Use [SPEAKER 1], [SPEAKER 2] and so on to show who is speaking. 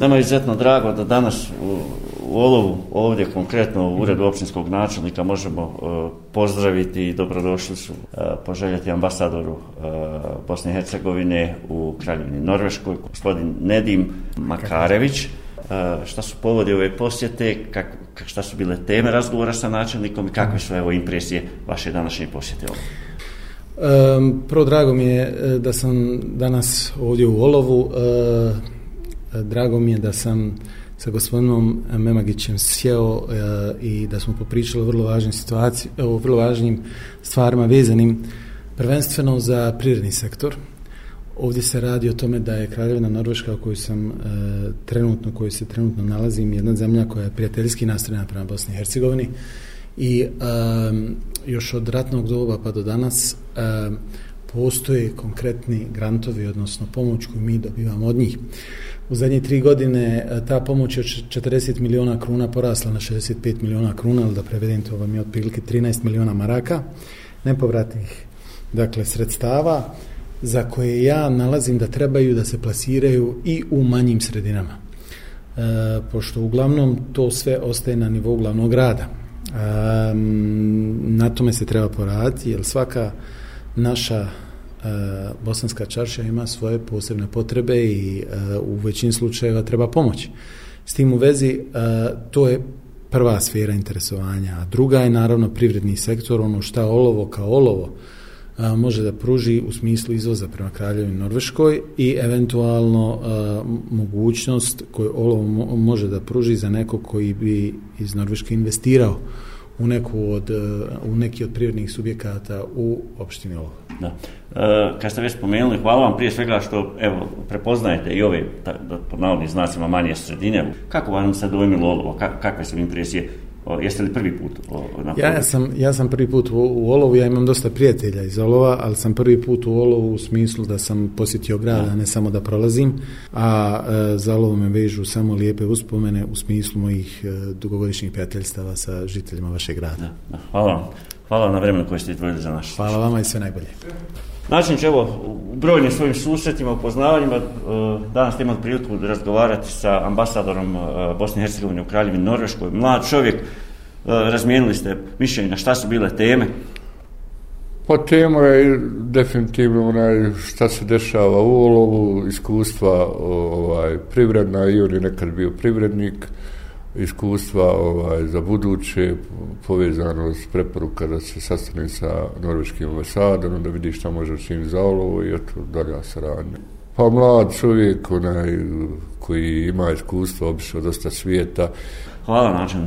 [SPEAKER 1] Nama je izuzetno drago da danas u, u Olovu, ovdje konkretno u uredu općinskog načelnika, možemo uh, pozdraviti i dobrodošli su uh, poželjeti ambasadoru uh, Bosne i Hercegovine u Kraljevini Norveškoj, gospodin Nedim Makarević. Šta su povodi ove posjete, kak, kak, šta su bile teme razgovora sa načelnikom i kakve su evo impresije vaše današnje posjete ovdje?
[SPEAKER 2] Um, prvo drago mi je da sam danas ovdje u Olovu. Drago mi je da sam sa gospodinom Memagićem sjeo e, i da smo popričali o vrlo važnim situaciji, e, o vrlo važnim stvarima vezanim prvenstveno za prirodni sektor. Ovdje se radi o tome da je Kraljevina Norveška koju kojoj sam e, trenutno, kojoj se trenutno nalazim, jedna zemlja koja je prijateljski nastrojena prema Bosni i Hercegovini i e, još od ratnog doba pa do danas e, postoje konkretni grantovi, odnosno pomoć koju mi dobivamo od njih. U zadnje tri godine e, ta pomoć je 40 miliona kruna porasla na 65 miliona kruna, ali da prevedem to vam je otprilike 13 miliona maraka nepovratnih dakle, sredstava za koje ja nalazim da trebaju da se plasiraju i u manjim sredinama. E, pošto uglavnom to sve ostaje na nivou glavnog grada. E, na tome se treba poraditi, jer svaka naša E, bosanska čaršija ima svoje posebne potrebe i e, u većini slučajeva treba pomoć. S tim u vezi, e, to je prva sfera interesovanja. A druga je naravno privredni sektor, ono šta olovo kao olovo a, može da pruži u smislu izvoza prema Kraljevini Norveškoj i eventualno a, mogućnost koju olovo mo može da pruži za neko koji bi iz Norveške investirao u neku od e, u neki od privrednih subjekata u opštini Olova.
[SPEAKER 1] Da. E, kad ste već spomenuli, hvala vam prije svega što evo, prepoznajete i ove, da, da, po navodnim znacima, manje sredine. Kako vam se dojmilo Olovo? kakve su impresije? O, jeste li prvi put
[SPEAKER 2] na ja, ja, sam, ja sam prvi put u, u Olovu, ja imam dosta prijatelja iz Olova, ali sam prvi put u Olovu u smislu da sam posjetio grad, a ne samo da prolazim, a e, za Olovo me vežu samo lijepe uspomene u smislu mojih e, dugogodišnjih prijateljstava sa žiteljima vašeg grada. Da,
[SPEAKER 1] da. Hvala vam. Hvala na vremenu koje ste izdvojili za naš.
[SPEAKER 2] Hvala vama i sve najbolje.
[SPEAKER 1] Znači, evo, u brojnim svojim susretima, upoznavanjima, e, danas ste imali priliku da razgovarati sa ambasadorom e, Bosne i Hercegovine u Kraljevini Norveškoj. Mlad čovjek, e, razmijenili ste mišljenje na šta su bile teme?
[SPEAKER 3] Pa tema je definitivno onaj šta se dešava u olovu, iskustva ovaj, privredna i on je nekad bio privrednik, iskustva ovaj, za buduće povezano s preporuka da se sastane sa norveškim ambasadom, da vidi šta može učiniti za olovo i eto dalja saradnja. Pa mlad čovjek onaj, koji ima iskustva, obišao dosta svijeta.
[SPEAKER 1] Hvala načinu.